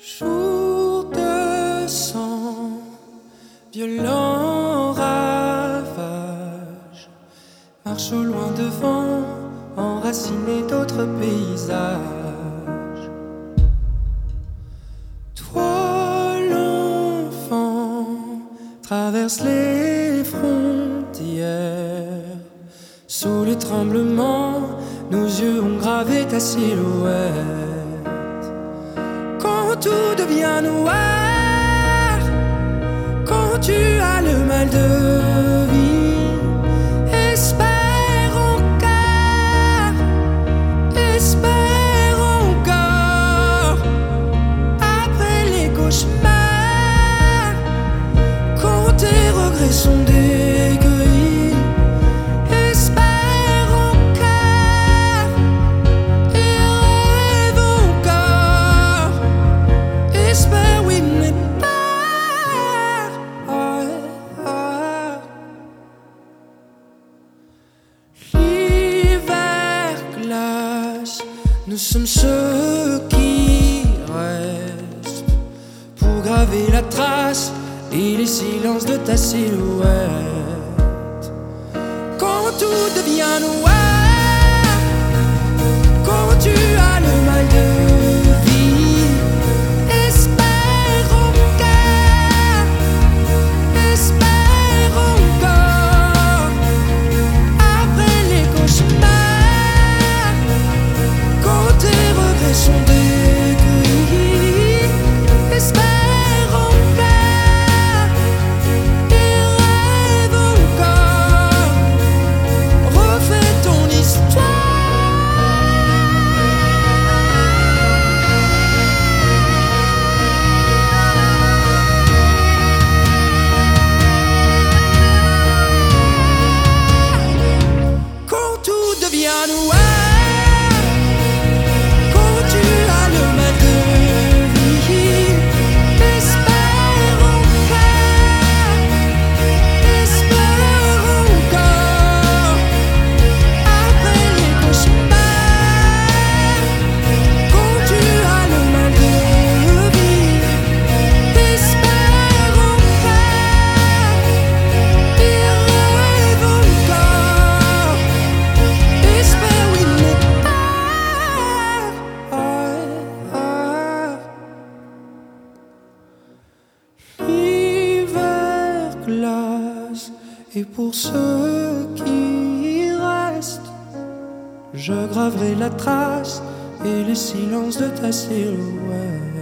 Jour de sang, violent ravage, marche au loin devant, enraciné d'autres paysages. Toi, l'enfant, traverse les frontières, sous les tremblements, nos yeux ont gravé ta silhouette. Tout devient noir, sommes ceux qui restent pour graver la trace et les silences de ta silhouette. Quand tout devient noir, et pour ceux qui restent, je graverai la trace et les silences de ta silhouette.